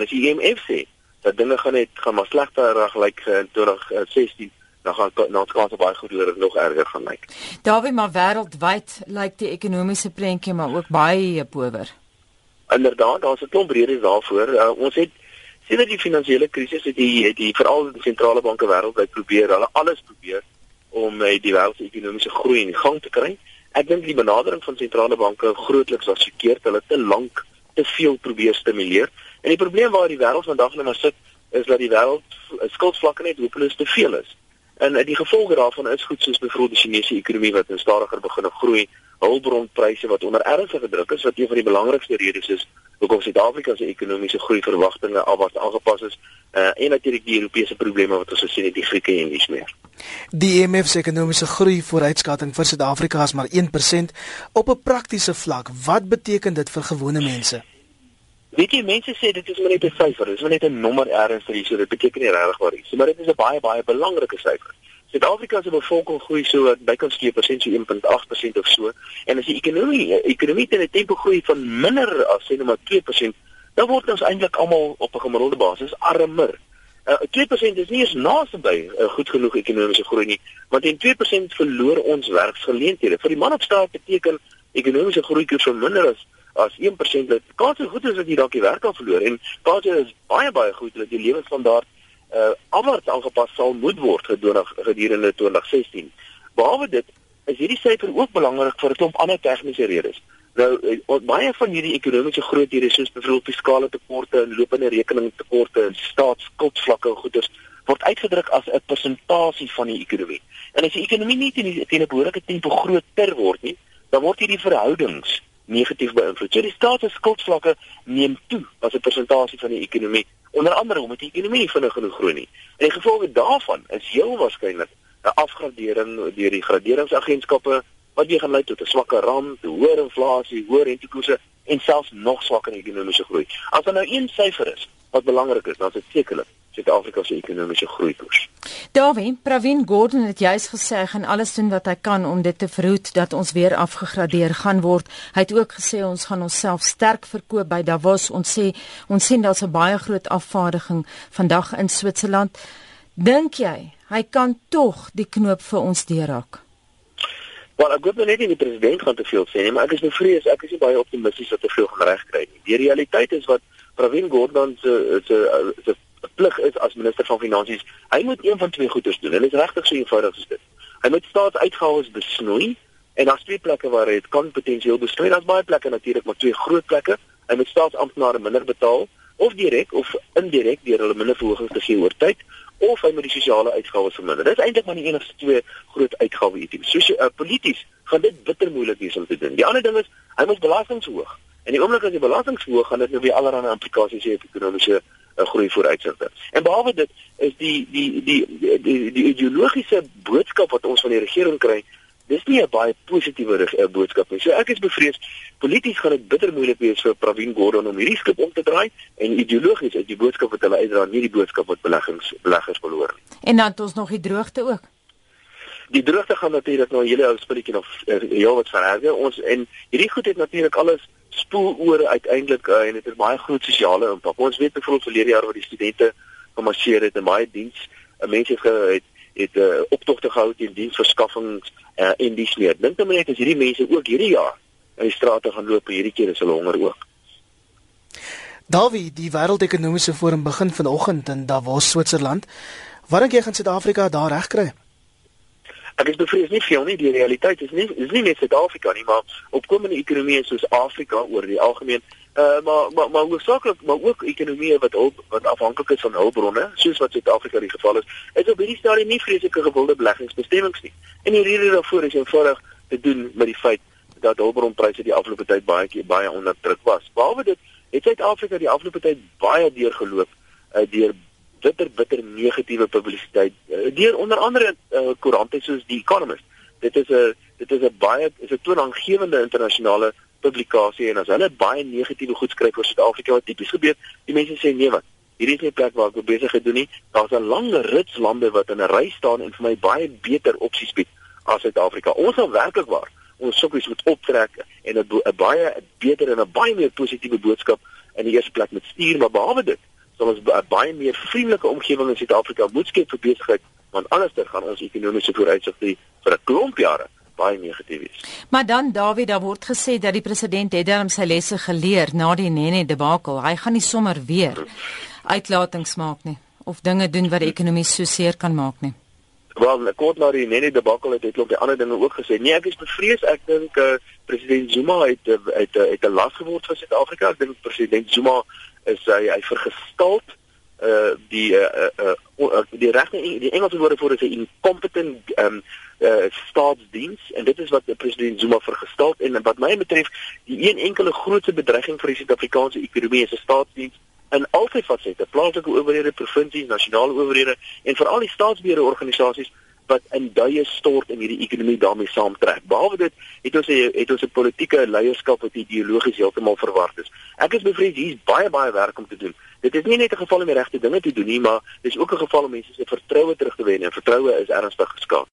As die IMF sê dat dinge gaan net gaan maar slegter reg lyk in 2016 dan gaan na skaars baie goed hoor nog erger gaan lyk. Daarby maar wêreldwyd lyk die ekonomiese prentjie maar ook baie power. Inderdaad, daar's 'n klomp redes daarvoor. Uh, ons het sedert die finansiële krisis het die die veral die sentrale banke wêreldwyd probeer hulle alles probeer om uh, die wêreld se ekonomiese groei in gang te kry. Ek dink die benadering van sentrale banke grootliks was verkeerd. Hulle het te lank te veel probeer stimuleer. En die probleem waar die wêreld vandag nou sit is dat die wêreld skuldvlakke net hopeloos te veel is. En die gevolge daarvan is goed soos byvoorbeeld die Chinese ekonomie wat stadiger begin groei, hulpbronpryse wat onder ernstige druk is wat een van die belangrikste redes is hoekom Suid-Afrika se ekonomiese groei verwagtinge alwaar aangepas is uh, en natuurlik die Europese probleme wat ons gesien het die Grieke en dis meer. Die IMF se ekonomiese groei vooruitskatting vir Suid-Afrika is maar 1% op 'n praktiese vlak. Wat beteken dit vir gewone mense? Weet jy mense sê dit is maar net 'n syfer, dit is maar net 'n nommer ergens vir hierdie, dit beteken nie regtig wat iets nie, maar dit is 'n baie baie belangrike syfer. Suid-Afrika se bevolking groei so bykans 2% so 1.8% of so en as die ekonomie ekonomie teen 'n tempo groei van minder as sê net maar 2%, dan word ons eintlik almal op 'n gemiddelde basis armer. Uh, 2% is nie eens naby 'n uh, goed genoeg ekonomiese groei nie, want in 2% verloor ons werksgeleenthede. Vir die man op straat beteken ekonomiese groei koers verminder as as 1% dit kans is goed is dat jy dalk die werk kan verloor en kans is baie baie goed dat die lewensstandaard uh afwaarts aangepas sal moet word gedurende 2016. Behalwe dit is hierdie syfer ook belangrik vir 'n klomp ander tegniese redes. Nou uh, baie van hierdie ekonomiese groothede soos byvoorbeeld fiskale tekorte en lopende rekeningtekorte en staatsskuldvlakke en goederes word uitgedruk as 'n persentasie van die ekonomie. En as die ekonomie nie teen 'n behoorlike tempo groter word nie, dan word hierdie verhoudings negatief beïnvloed. So die staatsskuldvlakke neem toe as 'n persentasie van die ekonomie, onder andere omdat die ekonomie nie vinnig genoeg groei nie. En die gevolge daarvan is heel waarskynlik 'n afgradering deur die graderingsagentskappe wat weer gaan lei tot 'n swakker rand, hoër inflasie, hoër rentekoerse en selfs nog swakker ekonomiese groei. As daar nou een syfer is wat belangrik is, dan is dit sekerlik Suid-Afrika se ekonomiese groeikoers. Davie, Pravin Gordhan het juis gesê hy gaan alles doen wat hy kan om dit te verhoed dat ons weer afgegradeer gaan word. Hy het ook gesê ons gaan onsself sterk verkoop by Davos. Ons sê ons sien daar's 'n baie groot afvaardiging vandag in Switserland. Dink jy hy kan tog die knoop vir ons deurhak? Wel, ek glo nou net nie die president gaan te veel sê nie, maar ek is bevrees, ek is nie baie optimisties dat hy veel gaan regkry nie. Die realiteit is wat Pravin Gordhan se se se plig is as minister van finansies. Hy moet een van twee goeders doen. Dit is regtig so eenvoudig as dit. Hy moet staatsuitgawes besnoei en daar's twee plekke waar hy dit kan potensieel besnoei. Daar's baie plekke natuurlik, maar twee groot plekke. Hy moet staatsamptenare minder betaal of direk of indirek deur hulle minder verhogings te gee oor tyd of hy moet die sosiale uitgawes verminder. Dit is eintlik maar die enigste twee groot uitgawe-items. Soos uh, polities gaan dit bitter moeilik wees om te doen. Die ander ding is hy moet belastings hoog. En die oomblik as die belastings hoog gaan dit nou weer allerlei implikasies hê op ekonomiese 'n groei vooruitsigte. En behalwe dit is die die die die die, die ideologiese boodskap wat ons van die regering kry, dis nie 'n baie positiewe uh, boodskap nie. So ek is bevrees polities gaan dit bitter moeilik wees vir Pravin Gordhan om hierdie skip om te draai en ideologies is die boodskap wat hulle uitdra nie die boodskap wat beleggings beleggers wil hoor nie. En dan het ons nog die droogte ook. Die droogte gaan natuurlik nou 'n hele ou spulletjie nog uh, heel wat vererger. Ons en hierdie goed het natuurlik alles spoel oor uiteindelik uh, en dit het baie groot sosiale impak. Ons weet byvoorbeeld verlede jaar wat die studente gemarseer het en baie diens, uh, mense het het, het uh, optogte gehou teen diensverskaffing uh, en dies meer. Dink nou net as hierdie mense ook hierdie jaar in die strate gaan loop, hierdie keer is hulle honger ook. Davie, die wêreldekonomiese forum begin vanoggend in Davos, Switserland. Wat dink jy gaan Suid-Afrika daar regkry? Ek is bevrees nie veel nie die realiteit is nie is nie net Suid-Afrika nie maar opkomende ekonomieë soos Afrika oor die algemeen. Uh maar maar maar hoofsaaklik maar ook ekonomieë wat hulp wat afhanklik is van hulpbronne soos wat Suid-Afrika die geval is is op hierdie stadium nie vreeslike gewilde beleggingsbestemmings nie. En die rede daarvoor is eenvoudig te doen met die feit dat hulpbronpryse die afgelope tyd baie keer baie onder druk was. Behalwe dit het Suid-Afrika die afgelope tyd baie deurgeloop uh, deur bitter bitter negatiewe publisiteit uh, deur onder andere uh, koerante soos die Economist. Dit is 'n dit is 'n baie is 'n toonaangewende internasionale publikasie en as hulle baie negatiewe goed skryf oor Suid-Afrika wat tipies gebeur, die mense sê nee wat. Hierdie is nie 'n plek waar ek besig gedoen nie. Daar's 'n lang rits lande wat in 'n ry staan en vir my baie beter opsies bied as Suid-Afrika. Ons sal werklik waar ons sukkies moet optrek en 'n baie beter en 'n baie meer positiewe boodskap in die eerste plek moet stuur, maar behalwe dit, sal ons baie meer vriendelike omgewing in Suid-Afrika moet skep vir besigheid, want anderster gaan ons ekonomiese vooruitsigte vir 'n klomp jare baie negatief is. Maar dan Dawie, daar word gesê dat die president het darm sy lesse geleer na die Nene debakel. Hy gaan nie sommer weer uitlatings maak nie of dinge doen wat die ekonomie so seer kan maak nie. Wel, kort na die Nene debakel het hy klop die ander dinge ook gesê. Nee, ek is bevrees. Ek dink uh, president Zuma het het het 'n las geword vir Suid-Afrika. Ek dink president Zuma is hy hy vergestald uh die uh, uh, uh die regte die Engelse woorde vir is 'n incompetent um uh staatsdiens en dit is wat president Zuma vergestel en wat my betref die een enkele grootste bedreiging vir die Suid-Afrikaanse ekonomie is 'n staatsdiens in al sy fasette plaaslike owerhede provinsies nasionale owerhede en veral die staatsbeheerde organisasies wat in duie stort en hierdie ekonomie daarmee saamtrek. Behalwe dit het ons het ons 'n politieke leierskap wat ideologies heeltemal verward is. Ek is bevrees hier is baie baie werk om te doen. Dit is nie net 'n geval om die regte dinge te doen nie, maar dis ook 'n geval om mense se vertroue terug te wen en vertroue is ernstig geskaad.